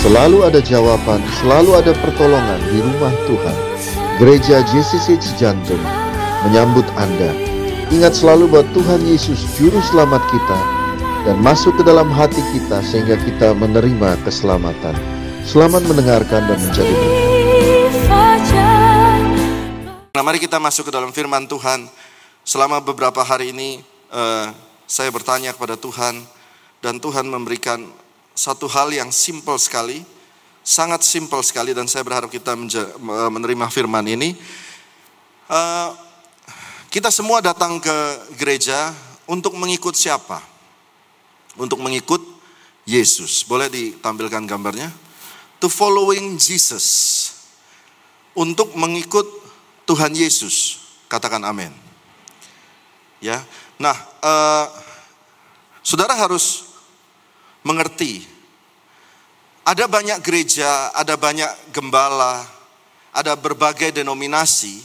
Selalu ada jawaban, selalu ada pertolongan di rumah Tuhan. Gereja JCC Cijantung menyambut Anda. Ingat selalu bahwa Tuhan Yesus juru selamat kita dan masuk ke dalam hati kita sehingga kita menerima keselamatan. Selamat mendengarkan dan menjadi Nah, mari kita masuk ke dalam firman Tuhan. Selama beberapa hari ini uh, saya bertanya kepada Tuhan dan Tuhan memberikan satu hal yang simple sekali, sangat simple sekali dan saya berharap kita menerima firman ini. Uh, kita semua datang ke gereja untuk mengikut siapa? Untuk mengikut Yesus. Boleh ditampilkan gambarnya? To following Jesus. Untuk mengikut Tuhan Yesus. Katakan amin. Ya. Nah, uh, saudara harus mengerti. Ada banyak gereja, ada banyak gembala, ada berbagai denominasi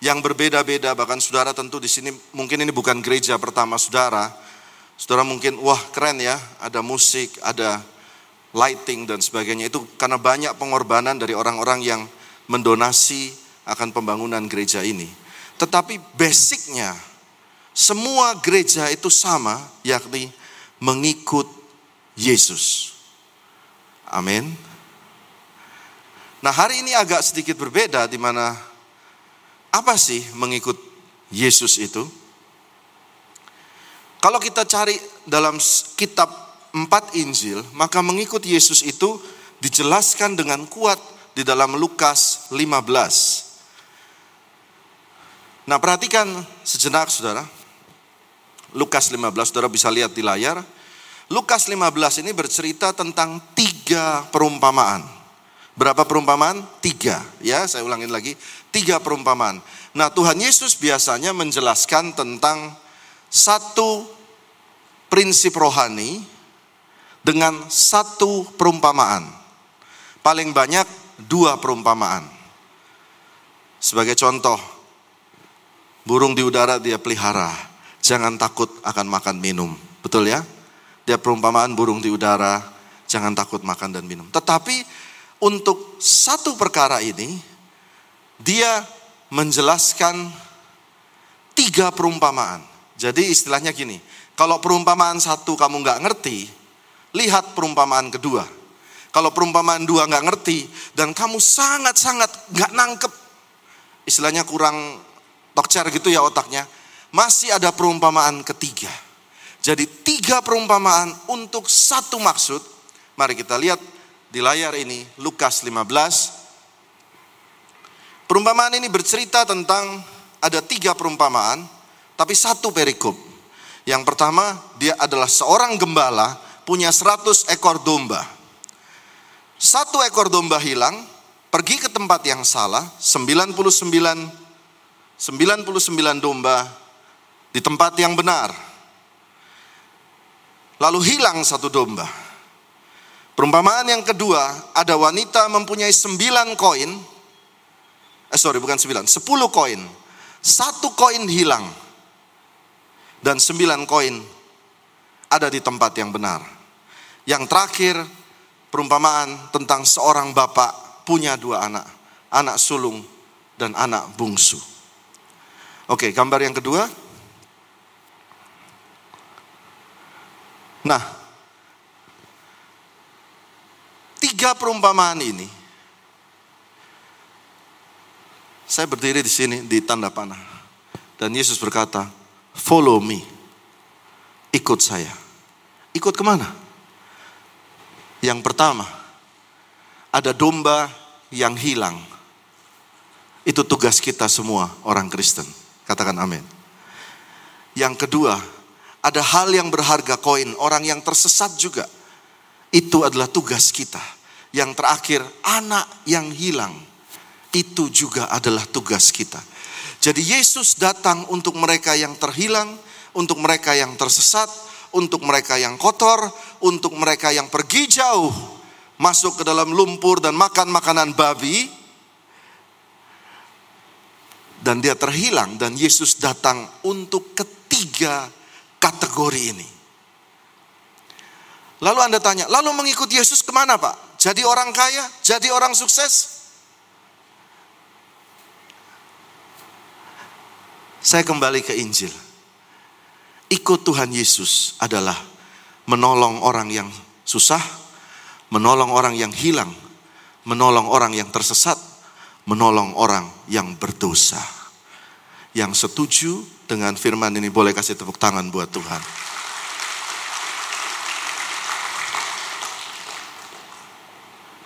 yang berbeda-beda. Bahkan saudara tentu di sini mungkin ini bukan gereja pertama saudara. Saudara mungkin wah keren ya, ada musik, ada lighting dan sebagainya. Itu karena banyak pengorbanan dari orang-orang yang mendonasi akan pembangunan gereja ini. Tetapi basicnya semua gereja itu sama, yakni mengikut Yesus. Amin. Nah, hari ini agak sedikit berbeda di mana apa sih mengikut Yesus itu? Kalau kita cari dalam kitab empat Injil, maka mengikut Yesus itu dijelaskan dengan kuat di dalam Lukas 15. Nah, perhatikan sejenak Saudara. Lukas 15, Saudara bisa lihat di layar. Lukas 15 ini bercerita tentang tiga perumpamaan. Berapa perumpamaan? Tiga. Ya, saya ulangin lagi. Tiga perumpamaan. Nah, Tuhan Yesus biasanya menjelaskan tentang satu prinsip rohani dengan satu perumpamaan. Paling banyak dua perumpamaan. Sebagai contoh, burung di udara dia pelihara. Jangan takut akan makan minum. Betul ya? Dia perumpamaan burung di udara, jangan takut makan dan minum. Tetapi untuk satu perkara ini, dia menjelaskan tiga perumpamaan. Jadi istilahnya gini, kalau perumpamaan satu kamu nggak ngerti, lihat perumpamaan kedua. Kalau perumpamaan dua nggak ngerti dan kamu sangat-sangat nggak nangkep, istilahnya kurang tokcer gitu ya otaknya, masih ada perumpamaan ketiga. Jadi tiga perumpamaan untuk satu maksud. Mari kita lihat di layar ini Lukas 15. Perumpamaan ini bercerita tentang ada tiga perumpamaan, tapi satu perikop. Yang pertama, dia adalah seorang gembala punya 100 ekor domba. Satu ekor domba hilang, pergi ke tempat yang salah, 99 99 domba di tempat yang benar lalu hilang satu domba. Perumpamaan yang kedua, ada wanita mempunyai sembilan koin, eh sorry bukan sembilan, sepuluh koin. Satu koin hilang, dan sembilan koin ada di tempat yang benar. Yang terakhir, perumpamaan tentang seorang bapak punya dua anak, anak sulung dan anak bungsu. Oke, gambar yang kedua, Nah, tiga perumpamaan ini, saya berdiri di sini di tanda panah. Dan Yesus berkata, follow me, ikut saya. Ikut ke mana? Yang pertama, ada domba yang hilang. Itu tugas kita semua orang Kristen. Katakan amin. Yang kedua, ada hal yang berharga koin, orang yang tersesat juga. Itu adalah tugas kita. Yang terakhir, anak yang hilang. Itu juga adalah tugas kita. Jadi Yesus datang untuk mereka yang terhilang, untuk mereka yang tersesat, untuk mereka yang kotor, untuk mereka yang pergi jauh, masuk ke dalam lumpur dan makan makanan babi, dan dia terhilang dan Yesus datang untuk ketiga kategori ini. Lalu Anda tanya, lalu mengikut Yesus ke mana Pak? Jadi orang kaya, jadi orang sukses. Saya kembali ke Injil. Ikut Tuhan Yesus adalah menolong orang yang susah, menolong orang yang hilang, menolong orang yang tersesat, menolong orang yang berdosa. Yang setuju dengan firman ini boleh kasih tepuk tangan buat Tuhan.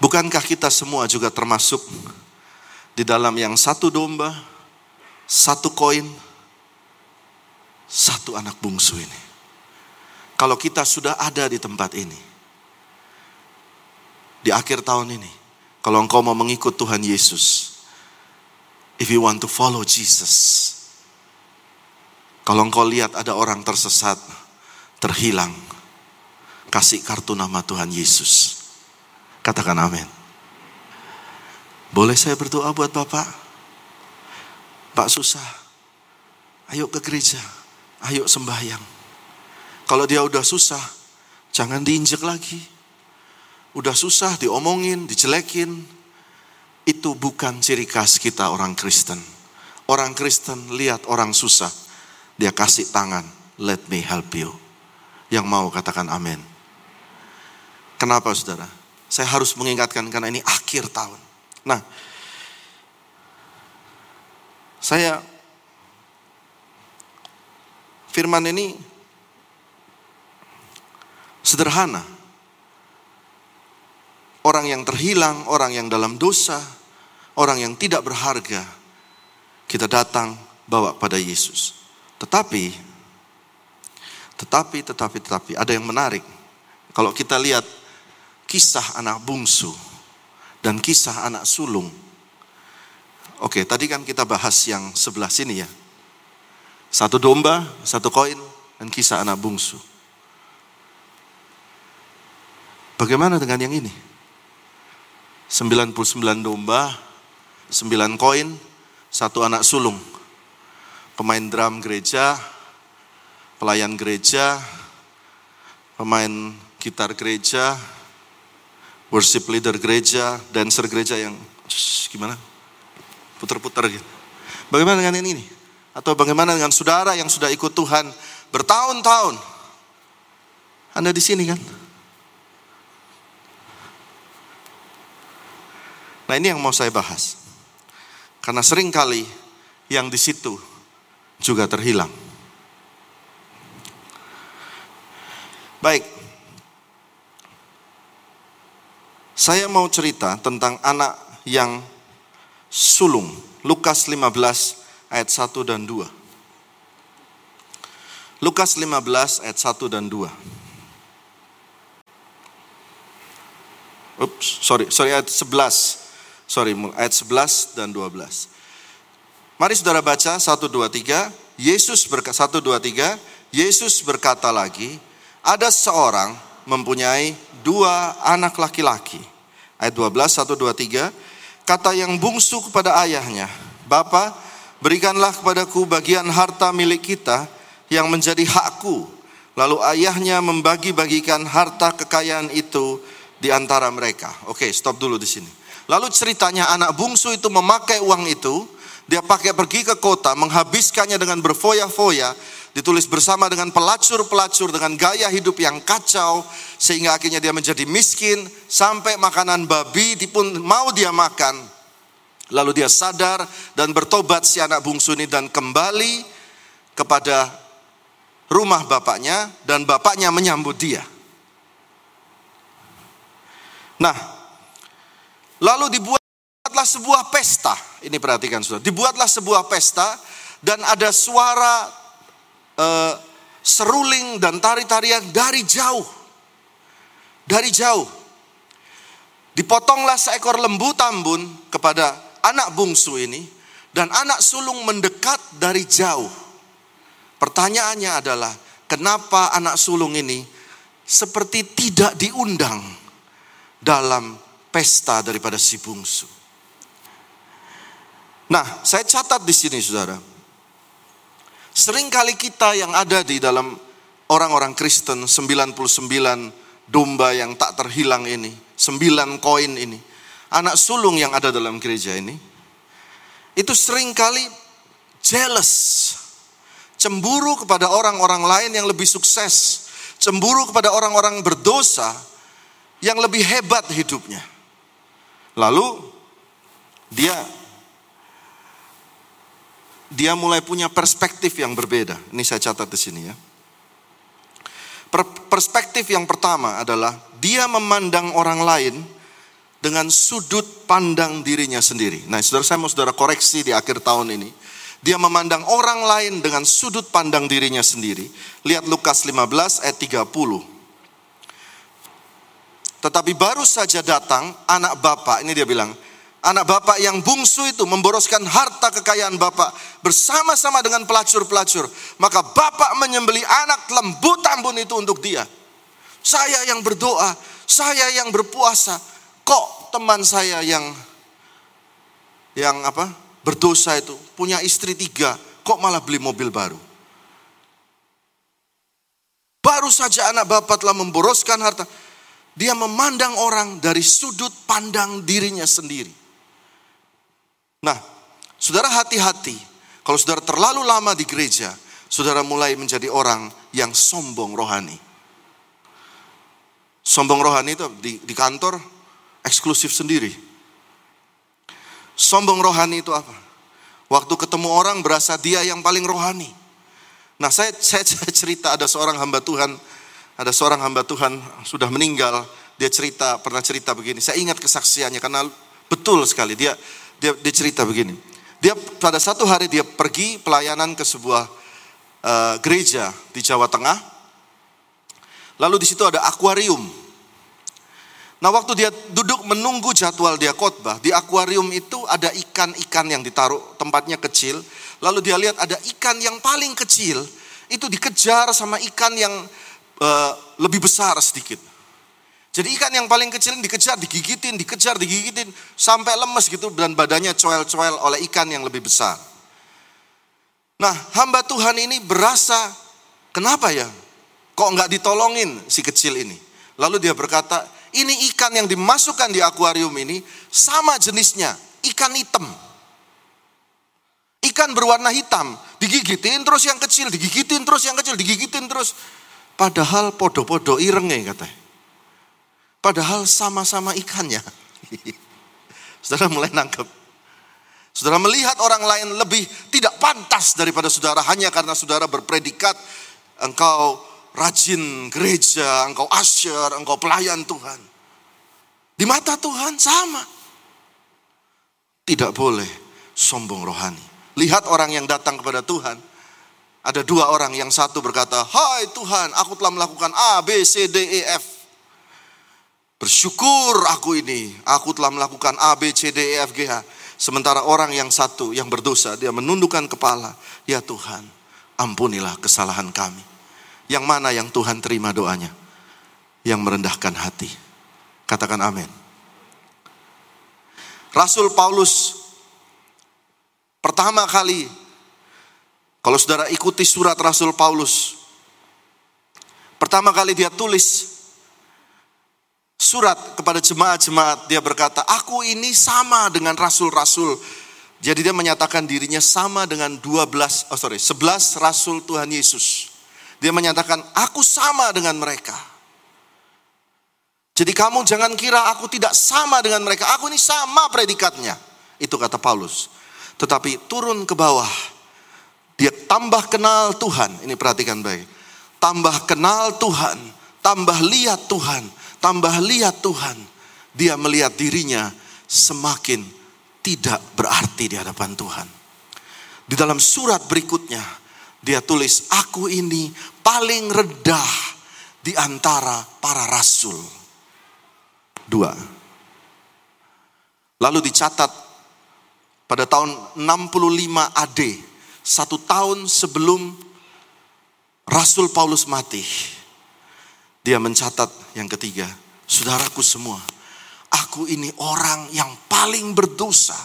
Bukankah kita semua juga termasuk di dalam yang satu domba, satu koin, satu anak bungsu ini? Kalau kita sudah ada di tempat ini, di akhir tahun ini, kalau engkau mau mengikut Tuhan Yesus, if you want to follow Jesus, kalau engkau lihat ada orang tersesat, terhilang, kasih kartu nama Tuhan Yesus. Katakan amin. Boleh saya berdoa buat Bapak? Pak susah. Ayo ke gereja. Ayo sembahyang. Kalau dia udah susah, jangan diinjek lagi. Udah susah diomongin, dijelekin. Itu bukan ciri khas kita orang Kristen. Orang Kristen lihat orang susah, dia kasih tangan, let me help you. Yang mau katakan amin. Kenapa saudara? Saya harus mengingatkan karena ini akhir tahun. Nah, saya firman ini sederhana. Orang yang terhilang, orang yang dalam dosa, orang yang tidak berharga, kita datang bawa pada Yesus. Tetapi, tetapi, tetapi, tetapi, ada yang menarik. Kalau kita lihat kisah anak bungsu dan kisah anak sulung. Oke, tadi kan kita bahas yang sebelah sini ya. Satu domba, satu koin, dan kisah anak bungsu. Bagaimana dengan yang ini? 99 domba, 9 koin, satu anak sulung. Pemain drum gereja, pelayan gereja, pemain gitar gereja, worship leader gereja, dancer gereja yang gimana? Putar-putar gitu. Bagaimana dengan ini? Atau bagaimana dengan saudara yang sudah ikut Tuhan bertahun-tahun? Anda di sini kan? Nah ini yang mau saya bahas. Karena sering kali yang di situ juga terhilang. Baik, Saya mau cerita tentang anak yang sulung. Lukas 15 ayat 1 dan 2. Lukas 15 ayat 1 dan 2. Ups, sorry, sorry ayat 11. Sorry, ayat 11 dan 12. Mari saudara baca 1 2 3. Yesus berkata 1 2 3. Yesus berkata lagi, ada seorang mempunyai dua anak laki-laki. Ayat 12, 1, 2, 3. Kata yang bungsu kepada ayahnya, Bapa, berikanlah kepadaku bagian harta milik kita yang menjadi hakku. Lalu ayahnya membagi-bagikan harta kekayaan itu di antara mereka. Oke, stop dulu di sini. Lalu ceritanya anak bungsu itu memakai uang itu, dia pakai pergi ke kota, menghabiskannya dengan berfoya-foya, ditulis bersama dengan pelacur-pelacur dengan gaya hidup yang kacau sehingga akhirnya dia menjadi miskin sampai makanan babi pun mau dia makan. Lalu dia sadar dan bertobat si anak bungsu ini dan kembali kepada rumah bapaknya dan bapaknya menyambut dia. Nah lalu dibuatlah sebuah pesta ini perhatikan sudah dibuatlah sebuah pesta dan ada suara uh, seruling dan tari-tarian dari jauh. Dari jauh. Dipotonglah seekor lembu tambun kepada anak bungsu ini dan anak sulung mendekat dari jauh. Pertanyaannya adalah, kenapa anak sulung ini seperti tidak diundang dalam pesta daripada si bungsu? Nah, saya catat di sini Saudara. Seringkali kita yang ada di dalam orang-orang Kristen 99 domba yang tak terhilang ini, sembilan koin ini, anak sulung yang ada dalam gereja ini, itu sering kali jealous, cemburu kepada orang-orang lain yang lebih sukses, cemburu kepada orang-orang berdosa yang lebih hebat hidupnya. Lalu dia dia mulai punya perspektif yang berbeda. Ini saya catat di sini ya. Perspektif yang pertama adalah dia memandang orang lain dengan sudut pandang dirinya sendiri. Nah, saudara saya mau saudara koreksi di akhir tahun ini. Dia memandang orang lain dengan sudut pandang dirinya sendiri. Lihat Lukas 15 ayat 30. Tetapi baru saja datang anak bapak, ini dia bilang, anak bapak yang bungsu itu memboroskan harta kekayaan bapak bersama-sama dengan pelacur-pelacur. Maka bapak menyembeli anak lembu tambun itu untuk dia. Saya yang berdoa, saya yang berpuasa. Kok teman saya yang yang apa berdosa itu punya istri tiga, kok malah beli mobil baru? Baru saja anak bapak telah memboroskan harta. Dia memandang orang dari sudut pandang dirinya sendiri. Nah, saudara hati-hati. Kalau saudara terlalu lama di gereja, saudara mulai menjadi orang yang sombong rohani. Sombong rohani itu di, di kantor eksklusif sendiri. Sombong rohani itu apa? Waktu ketemu orang berasa dia yang paling rohani. Nah saya, saya cerita ada seorang hamba Tuhan, ada seorang hamba Tuhan sudah meninggal, dia cerita, pernah cerita begini, saya ingat kesaksiannya karena betul sekali, dia dia, dia cerita begini. Dia pada satu hari dia pergi pelayanan ke sebuah uh, gereja di Jawa Tengah. Lalu di situ ada akuarium. Nah waktu dia duduk menunggu jadwal dia khotbah, di akuarium itu ada ikan-ikan yang ditaruh tempatnya kecil. Lalu dia lihat ada ikan yang paling kecil, itu dikejar sama ikan yang uh, lebih besar sedikit. Jadi ikan yang paling kecil dikejar, digigitin, dikejar, digigitin sampai lemes gitu dan badannya coel-coel oleh ikan yang lebih besar. Nah, hamba Tuhan ini berasa kenapa ya? Kok nggak ditolongin si kecil ini? Lalu dia berkata, ini ikan yang dimasukkan di akuarium ini sama jenisnya, ikan hitam. Ikan berwarna hitam, digigitin terus yang kecil, digigitin terus yang kecil, digigitin terus. Padahal podo-podo irenge katanya. Padahal sama-sama ikannya. saudara mulai nangkep. Saudara melihat orang lain lebih tidak pantas daripada saudara hanya karena saudara berpredikat engkau rajin gereja, engkau asyir, engkau pelayan Tuhan. Di mata Tuhan sama. Tidak boleh sombong rohani. Lihat orang yang datang kepada Tuhan. Ada dua orang, yang satu berkata, Hai Tuhan, aku telah melakukan A, B, C, D, E, F. Bersyukur aku ini, aku telah melakukan A, B, C, D, E, F, G, H. Sementara orang yang satu yang berdosa, dia menundukkan kepala. Ya Tuhan, ampunilah kesalahan kami. Yang mana yang Tuhan terima doanya? Yang merendahkan hati. Katakan amin. Rasul Paulus pertama kali, kalau saudara ikuti surat Rasul Paulus, pertama kali dia tulis surat kepada jemaat-jemaat dia berkata, "Aku ini sama dengan rasul-rasul." Jadi dia menyatakan dirinya sama dengan 12 oh sorry, 11 rasul Tuhan Yesus. Dia menyatakan, "Aku sama dengan mereka." Jadi kamu jangan kira aku tidak sama dengan mereka. Aku ini sama predikatnya. Itu kata Paulus. Tetapi turun ke bawah. Dia tambah kenal Tuhan. Ini perhatikan baik. Tambah kenal Tuhan. Tambah lihat Tuhan tambah lihat Tuhan, dia melihat dirinya semakin tidak berarti di hadapan Tuhan. Di dalam surat berikutnya, dia tulis, "Aku ini paling rendah di antara para rasul." Dua. Lalu dicatat pada tahun 65 AD, satu tahun sebelum Rasul Paulus mati dia mencatat yang ketiga, saudaraku semua, aku ini orang yang paling berdosa.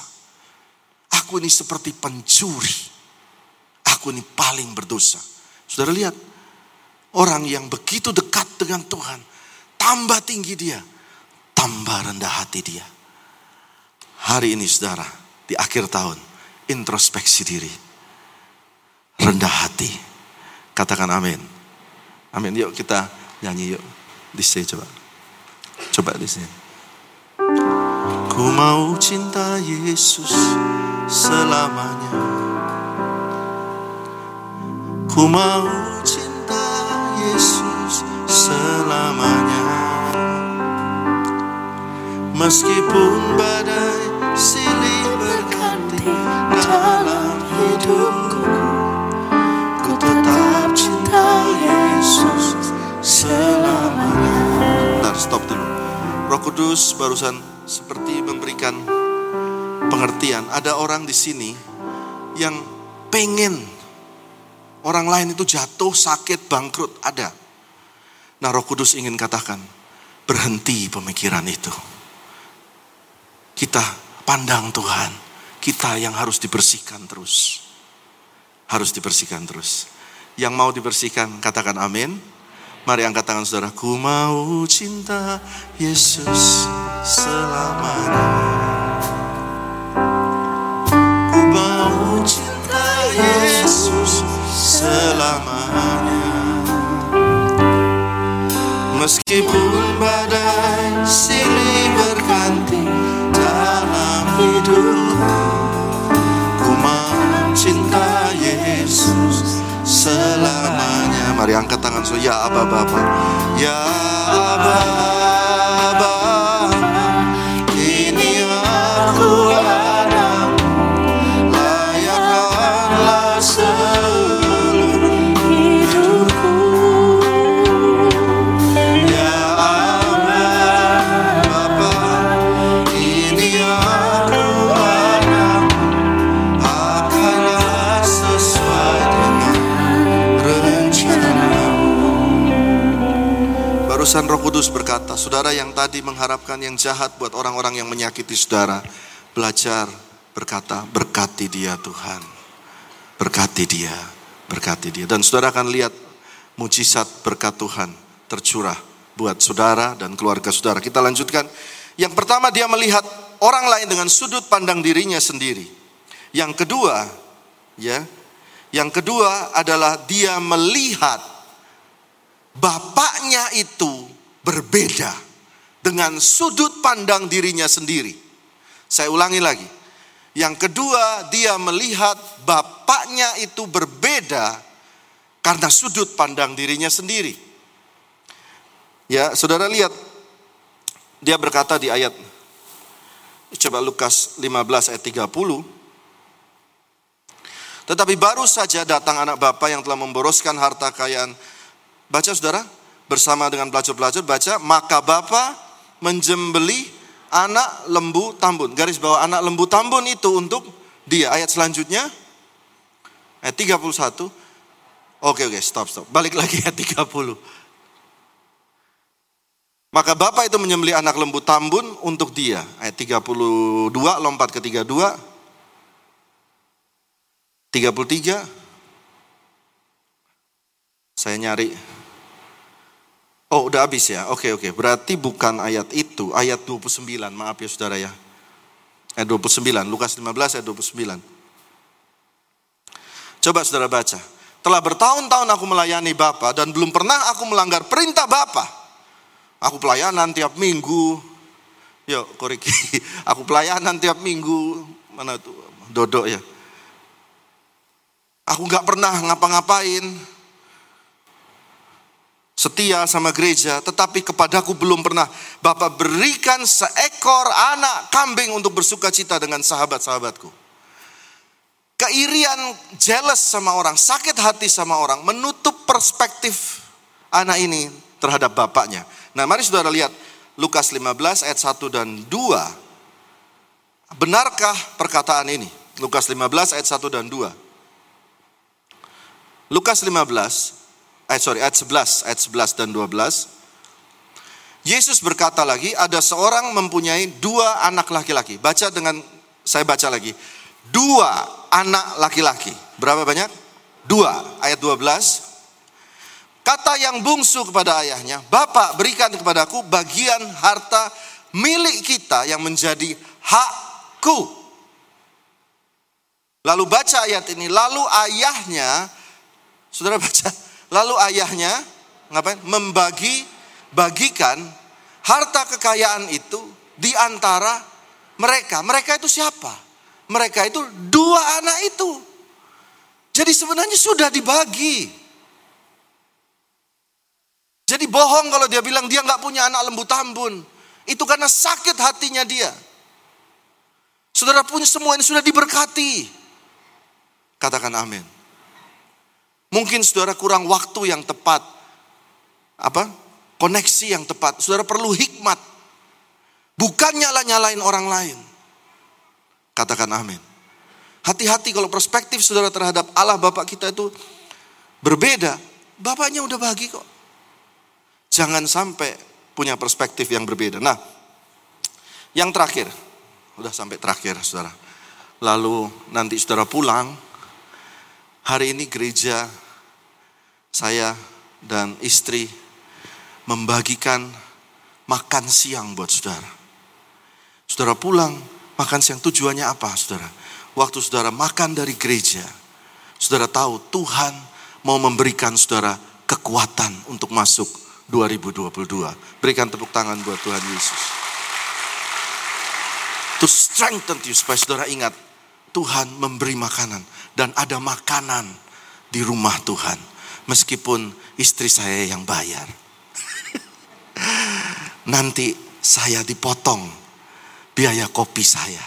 Aku ini seperti pencuri. Aku ini paling berdosa. Saudara lihat, orang yang begitu dekat dengan Tuhan, tambah tinggi dia, hamba rendah hati dia. Hari ini saudara, di akhir tahun, introspeksi diri. Rendah hati. Katakan amin. Amin. Yuk kita nyanyi yuk. Di sini coba. Coba di sini. Ku mau cinta Yesus selamanya. Ku mau cinta Yesus selamanya. Meskipun Kudus barusan seperti memberikan pengertian. Ada orang di sini yang pengen orang lain itu jatuh, sakit, bangkrut. Ada. Nah Roh Kudus ingin katakan, berhenti pemikiran itu. Kita pandang Tuhan, kita yang harus dibersihkan terus. Harus dibersihkan terus. Yang mau dibersihkan, katakan amin. Mari angkat tangan saudara. Ku mau cinta Yesus selamanya. Ku mau cinta Yesus selamanya. Meskipun badai silih berganti dalam hidupku, ku mau cinta Yesus selamanya. Mari angkat tangan so ya Aba Bapa. Ya Aba Kudus berkata, saudara yang tadi mengharapkan yang jahat buat orang-orang yang menyakiti saudara, belajar berkata, berkati dia Tuhan. Berkati dia, berkati dia. Dan saudara akan lihat mujizat berkat Tuhan tercurah buat saudara dan keluarga saudara. Kita lanjutkan. Yang pertama dia melihat orang lain dengan sudut pandang dirinya sendiri. Yang kedua, ya, yang kedua adalah dia melihat bapaknya itu berbeda dengan sudut pandang dirinya sendiri. Saya ulangi lagi. Yang kedua, dia melihat bapaknya itu berbeda karena sudut pandang dirinya sendiri. Ya, saudara lihat, dia berkata di ayat, coba Lukas 15 ayat 30, tetapi baru saja datang anak bapa yang telah memboroskan harta kekayaan. Baca saudara, bersama dengan pelacur-pelacur, baca, maka bapa menjembeli anak lembu tambun. Garis bawah anak lembu tambun itu untuk dia. Ayat selanjutnya, ayat 31. Oke, oke, stop, stop. Balik lagi ayat 30. Maka bapak itu menyembeli anak lembu tambun untuk dia. Ayat 32, lompat ke 32. 33. Saya nyari. Oh, udah habis ya. Oke, oke. Berarti bukan ayat itu, ayat 29. Maaf ya Saudara ya. Ayat 29, Lukas 15 ayat 29. Coba Saudara baca. Telah bertahun-tahun aku melayani Bapa dan belum pernah aku melanggar perintah Bapa. Aku pelayanan tiap minggu. Yuk, koriki. Aku pelayanan tiap minggu. Mana tuh? Dodok ya. Aku nggak pernah ngapa-ngapain. Setia sama gereja, tetapi kepadaku belum pernah Bapak berikan seekor anak kambing untuk bersuka cita dengan sahabat-sahabatku. Keirian jealous sama orang, sakit hati sama orang, menutup perspektif anak ini terhadap bapaknya. Nah mari saudara lihat Lukas 15 ayat 1 dan 2. Benarkah perkataan ini? Lukas 15 ayat 1 dan 2. Lukas 15 ayat sorry ayat 11 ayat 11 dan 12. Yesus berkata lagi ada seorang mempunyai dua anak laki-laki. Baca dengan saya baca lagi. Dua anak laki-laki. Berapa banyak? Dua ayat 12. Kata yang bungsu kepada ayahnya, Bapak berikan kepadaku bagian harta milik kita yang menjadi hakku. Lalu baca ayat ini, lalu ayahnya, saudara baca, lalu ayahnya ngapain? Membagi, bagikan harta kekayaan itu di antara mereka. Mereka itu siapa? Mereka itu dua anak itu. Jadi sebenarnya sudah dibagi. Jadi bohong kalau dia bilang dia nggak punya anak lembu tambun. Itu karena sakit hatinya dia. Saudara punya semua ini sudah diberkati. Katakan amin. Mungkin saudara kurang waktu yang tepat. Apa? Koneksi yang tepat. Saudara perlu hikmat. Bukan nyala-nyalain orang lain. Katakan amin. Hati-hati kalau perspektif saudara terhadap Allah Bapak kita itu berbeda. Bapaknya udah bagi kok. Jangan sampai punya perspektif yang berbeda. Nah, yang terakhir, udah sampai terakhir saudara. Lalu nanti saudara pulang, hari ini gereja saya dan istri membagikan makan siang buat saudara. Saudara pulang, makan siang tujuannya apa saudara? Waktu saudara makan dari gereja, saudara tahu Tuhan mau memberikan saudara kekuatan untuk masuk 2022. Berikan tepuk tangan buat Tuhan Yesus. To strengthen you supaya saudara ingat Tuhan memberi makanan dan ada makanan di rumah Tuhan meskipun istri saya yang bayar. Nanti saya dipotong biaya kopi saya.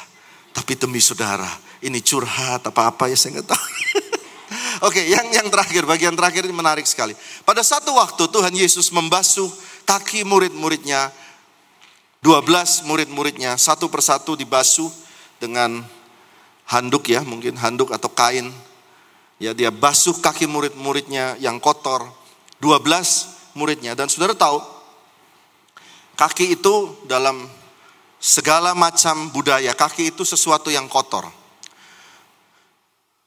Tapi demi saudara, ini curhat apa-apa ya saya nggak tahu. Oke, yang yang terakhir, bagian terakhir ini menarik sekali. Pada satu waktu Tuhan Yesus membasuh kaki murid-muridnya, 12 murid-muridnya, satu persatu dibasuh dengan handuk ya, mungkin handuk atau kain. Ya, dia basuh kaki murid-muridnya yang kotor, 12 muridnya. Dan saudara tahu, kaki itu dalam segala macam budaya, kaki itu sesuatu yang kotor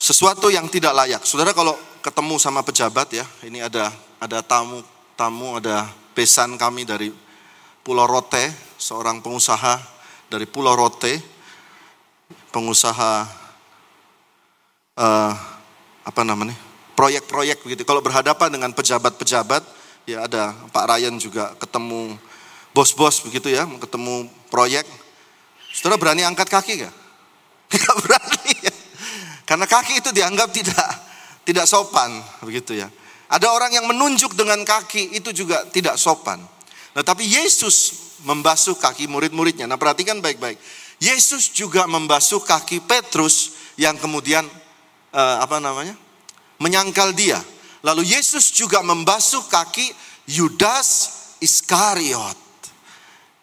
sesuatu yang tidak layak. Saudara kalau ketemu sama pejabat ya, ini ada ada tamu tamu ada pesan kami dari Pulau Rote, seorang pengusaha dari Pulau Rote, pengusaha uh, apa namanya proyek-proyek begitu. Kalau berhadapan dengan pejabat-pejabat, ya ada Pak Ryan juga ketemu bos-bos begitu ya, ketemu proyek. Saudara berani angkat kaki gak? Gak berani ya. Karena kaki itu dianggap tidak tidak sopan begitu ya. Ada orang yang menunjuk dengan kaki itu juga tidak sopan. Nah, tapi Yesus membasuh kaki murid-muridnya. Nah, perhatikan baik-baik. Yesus juga membasuh kaki Petrus yang kemudian uh, apa namanya? menyangkal dia. Lalu Yesus juga membasuh kaki Yudas Iskariot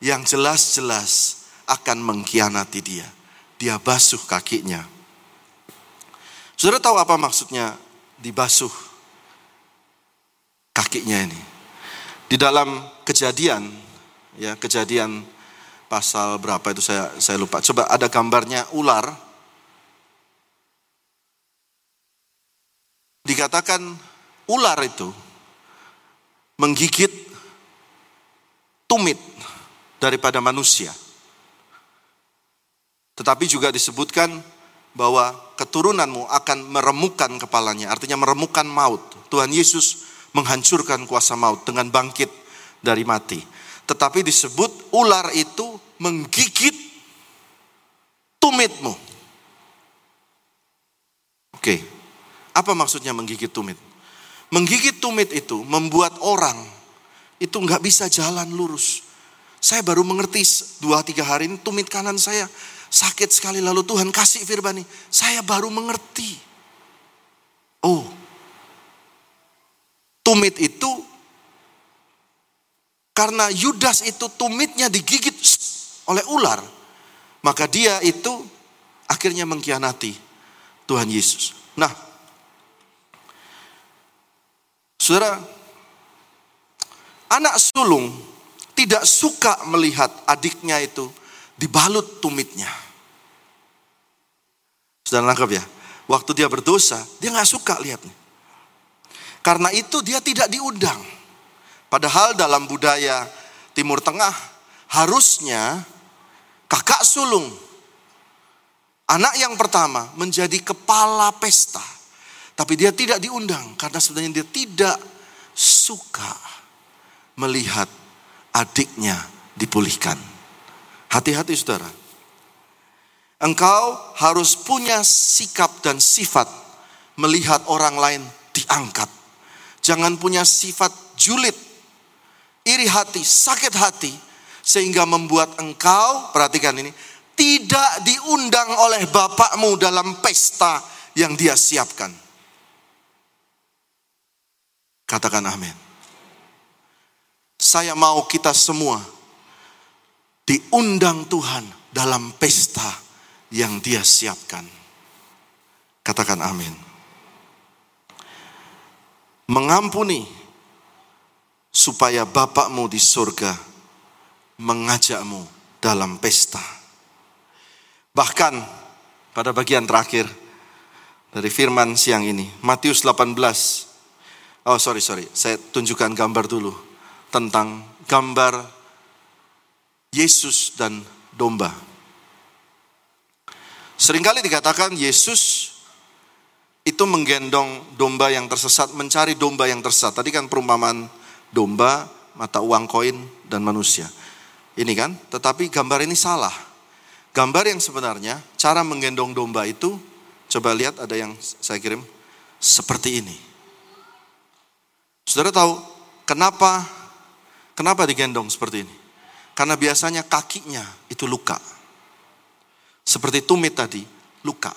yang jelas-jelas akan mengkhianati dia. Dia basuh kakinya. Saudara tahu apa maksudnya dibasuh kakinya ini? Di dalam kejadian, ya kejadian pasal berapa itu saya saya lupa. Coba ada gambarnya ular. Dikatakan ular itu menggigit tumit daripada manusia. Tetapi juga disebutkan bahwa keturunanmu akan meremukkan kepalanya, artinya meremukkan maut. Tuhan Yesus menghancurkan kuasa maut dengan bangkit dari mati. Tetapi disebut ular itu menggigit tumitmu. Oke, apa maksudnya menggigit tumit? Menggigit tumit itu membuat orang itu nggak bisa jalan lurus. Saya baru mengerti dua tiga hari ini tumit kanan saya sakit sekali lalu Tuhan kasih firman ini. Saya baru mengerti. Oh, tumit itu karena Yudas itu tumitnya digigit oleh ular. Maka dia itu akhirnya mengkhianati Tuhan Yesus. Nah, saudara, anak sulung tidak suka melihat adiknya itu dibalut tumitnya. Sudah nangkep ya? Waktu dia berdosa, dia nggak suka lihatnya. Karena itu dia tidak diundang. Padahal dalam budaya Timur Tengah harusnya kakak sulung anak yang pertama menjadi kepala pesta. Tapi dia tidak diundang karena sebenarnya dia tidak suka melihat adiknya dipulihkan. Hati-hati saudara. Engkau harus punya sikap dan sifat melihat orang lain diangkat. Jangan punya sifat julid, iri hati, sakit hati, sehingga membuat engkau, perhatikan ini, tidak diundang oleh bapakmu dalam pesta yang dia siapkan. Katakan amin. Saya mau kita semua diundang Tuhan dalam pesta yang dia siapkan. Katakan amin. Mengampuni supaya Bapakmu di surga mengajakmu dalam pesta. Bahkan pada bagian terakhir dari firman siang ini, Matius 18. Oh sorry, sorry, saya tunjukkan gambar dulu tentang gambar Yesus dan domba. Seringkali dikatakan Yesus itu menggendong domba yang tersesat, mencari domba yang tersesat. Tadi kan perumpamaan domba, mata uang koin, dan manusia. Ini kan, tetapi gambar ini salah. Gambar yang sebenarnya, cara menggendong domba itu, coba lihat ada yang saya kirim, seperti ini. Saudara tahu kenapa kenapa digendong seperti ini? Karena biasanya kakinya itu luka. Seperti tumit tadi, luka.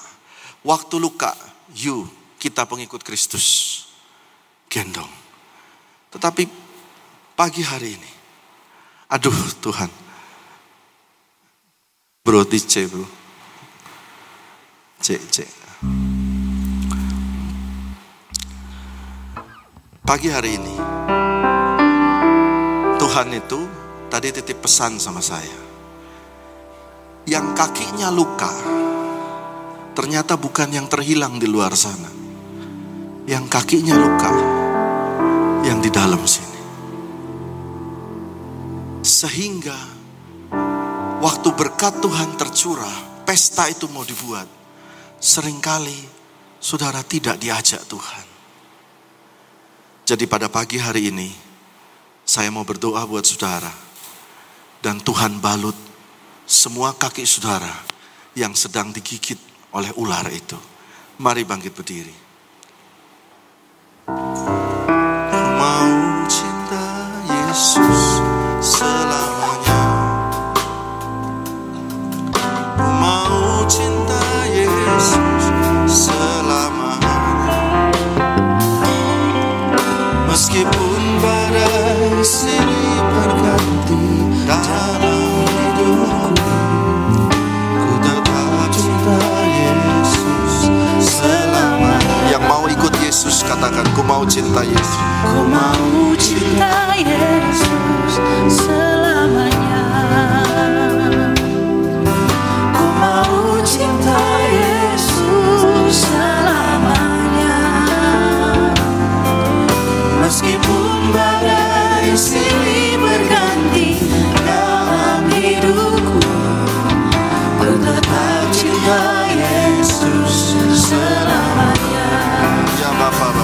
Waktu luka, you, kita pengikut Kristus, gendong. Tetapi pagi hari ini, aduh Tuhan, bro, C bro, C, C. Pagi hari ini, Tuhan itu tadi titip pesan sama saya. Yang kakinya luka, ternyata bukan yang terhilang di luar sana. Yang kakinya luka, yang di dalam sini. Sehingga waktu berkat Tuhan tercurah, pesta itu mau dibuat. Seringkali saudara tidak diajak Tuhan. Jadi pada pagi hari ini, saya mau berdoa buat saudara dan Tuhan balut semua kaki saudara yang sedang digigit oleh ular itu. Mari bangkit berdiri. Katakan ku mau cinta Yesus. Ku mau cinta Yesus selamanya. Ku mau cinta Yesus selamanya. Meskipun badai silih berganti dalam hidupku Ku tetap cinta Yesus selamanya. Ya Bapak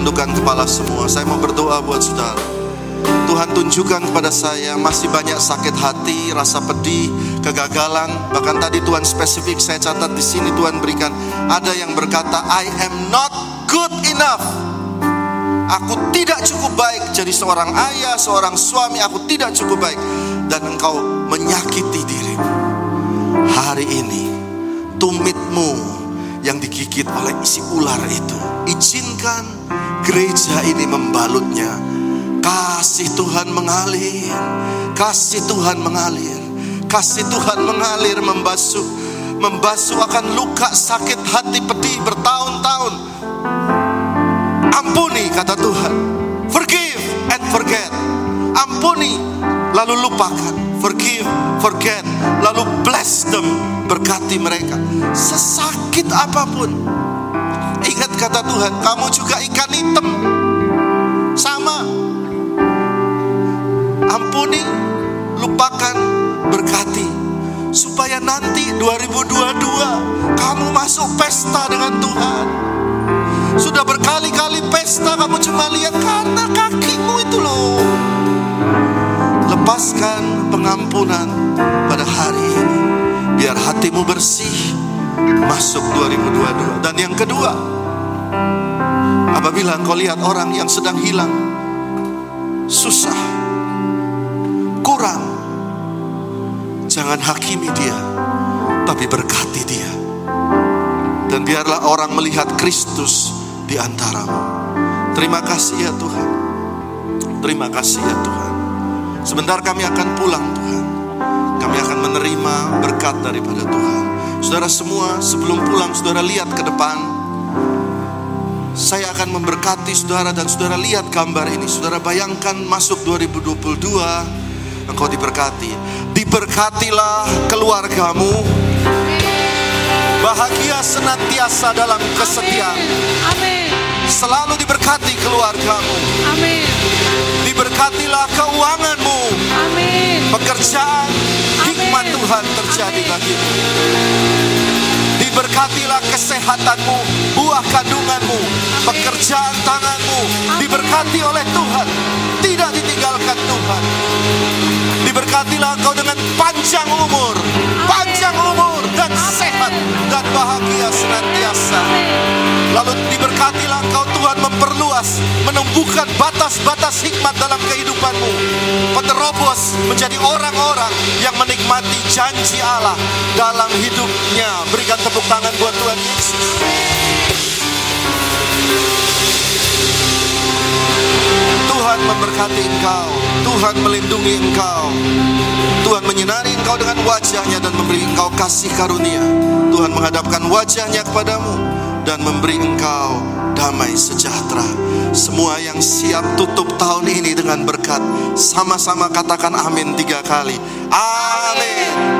tundukkan kepala semua Saya mau berdoa buat saudara Tuhan tunjukkan kepada saya masih banyak sakit hati, rasa pedih, kegagalan. Bahkan tadi Tuhan spesifik saya catat di sini Tuhan berikan ada yang berkata I am not good enough. Aku tidak cukup baik jadi seorang ayah, seorang suami, aku tidak cukup baik dan engkau menyakiti dirimu. Hari ini tumitmu yang digigit oleh isi ular itu. Izinkan gereja ini membalutnya. Kasih Tuhan mengalir, kasih Tuhan mengalir, kasih Tuhan mengalir membasuh, membasuh akan luka sakit hati pedih bertahun-tahun. Ampuni kata Tuhan, forgive and forget. Ampuni lalu lupakan, forgive, forget, lalu bless them, berkati mereka. Sesakit apa pun, ingat kata Tuhan, kamu juga ikan hitam, sama. Ampuni, lupakan, berkati, supaya nanti 2022 kamu masuk pesta dengan Tuhan. Sudah berkali-kali pesta kamu cuma lihat karena kakimu itu loh. Lepaskan pengampunan pada hari ini. Biar hatimu bersih masuk 2022. Dan yang kedua, apabila engkau lihat orang yang sedang hilang, susah, kurang, jangan hakimi dia, tapi berkati dia. Dan biarlah orang melihat Kristus di antaramu. Terima kasih ya Tuhan. Terima kasih ya Tuhan. Sebentar kami akan pulang Tuhan. Kami akan menerima berkat daripada Tuhan. Saudara semua sebelum pulang saudara lihat ke depan. Saya akan memberkati saudara dan saudara lihat gambar ini. Saudara bayangkan masuk 2022 engkau diberkati. Diberkatilah keluargamu. Bahagia senantiasa dalam kesetiaan. Amin. Selalu diberkati keluargamu. Amin. Diberkatilah keuanganmu. Amin. Pekerjaan hikmat Amin. Tuhan terjadi Amin. bagimu. Diberkatilah kesehatanmu, buah kandunganmu, pekerjaan tanganmu diberkati oleh Tuhan, tidak ditinggalkan Tuhan. Diberkatilah engkau dengan panjang umur, panjang umur dan sehat dan bahagia senantiasa. Lalu diberkatilah engkau Tuhan memperluas, menumbuhkan batas-batas hikmat dalam kehidupanmu. Penerobos menjadi orang-orang yang menikmati janji Allah dalam hidupnya. Berikan tepuk tangan buat Tuhan Yesus. Tuhan memberkati engkau, Tuhan melindungi engkau, Tuhan menyinari engkau dengan wajahnya dan memberi engkau kasih karunia. Tuhan menghadapkan wajahnya kepadamu dan memberi engkau damai sejahtera. Semua yang siap tutup tahun ini dengan berkat, sama-sama katakan amin tiga kali. Amin.